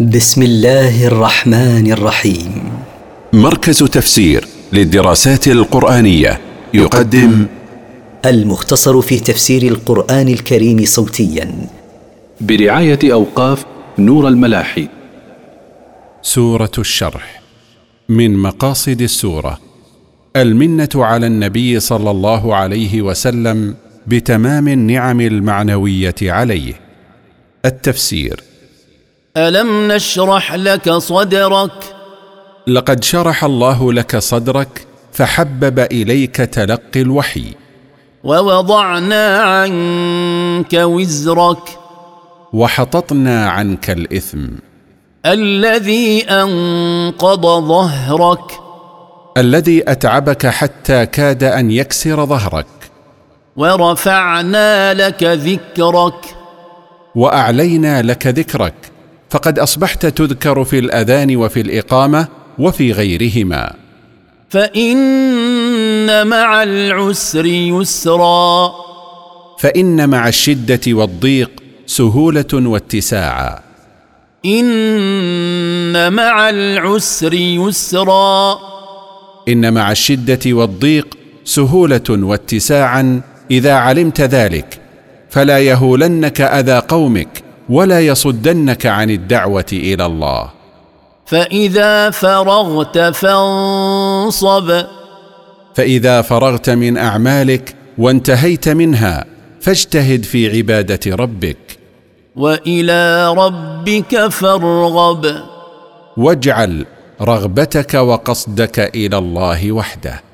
بسم الله الرحمن الرحيم. مركز تفسير للدراسات القرآنية يقدم المختصر في تفسير القرآن الكريم صوتيا. برعاية أوقاف نور الملاحي. سورة الشرح من مقاصد السورة. المنة على النبي صلى الله عليه وسلم بتمام النعم المعنوية عليه. التفسير ألم نشرح لك صدرك؟ لقد شرح الله لك صدرك فحبب إليك تلقي الوحي. ووضعنا عنك وزرك. وحططنا عنك الإثم. الذي أنقض ظهرك. الذي أتعبك حتى كاد أن يكسر ظهرك. ورفعنا لك ذكرك. وأعلينا لك ذكرك. فقد أصبحت تذكر في الأذان وفي الإقامة وفي غيرهما. فإن مع العسر يسرا. فإن مع الشدة والضيق سهولة واتساعا. إن مع العسر يسرا. إن مع الشدة والضيق سهولة واتساعا. إذا علمت ذلك فلا يهولنك أذى قومك ولا يصدنك عن الدعوة إلى الله. فإذا فرغت فانصب. فإذا فرغت من أعمالك وانتهيت منها فاجتهد في عبادة ربك. وإلى ربك فارغب. واجعل رغبتك وقصدك إلى الله وحده.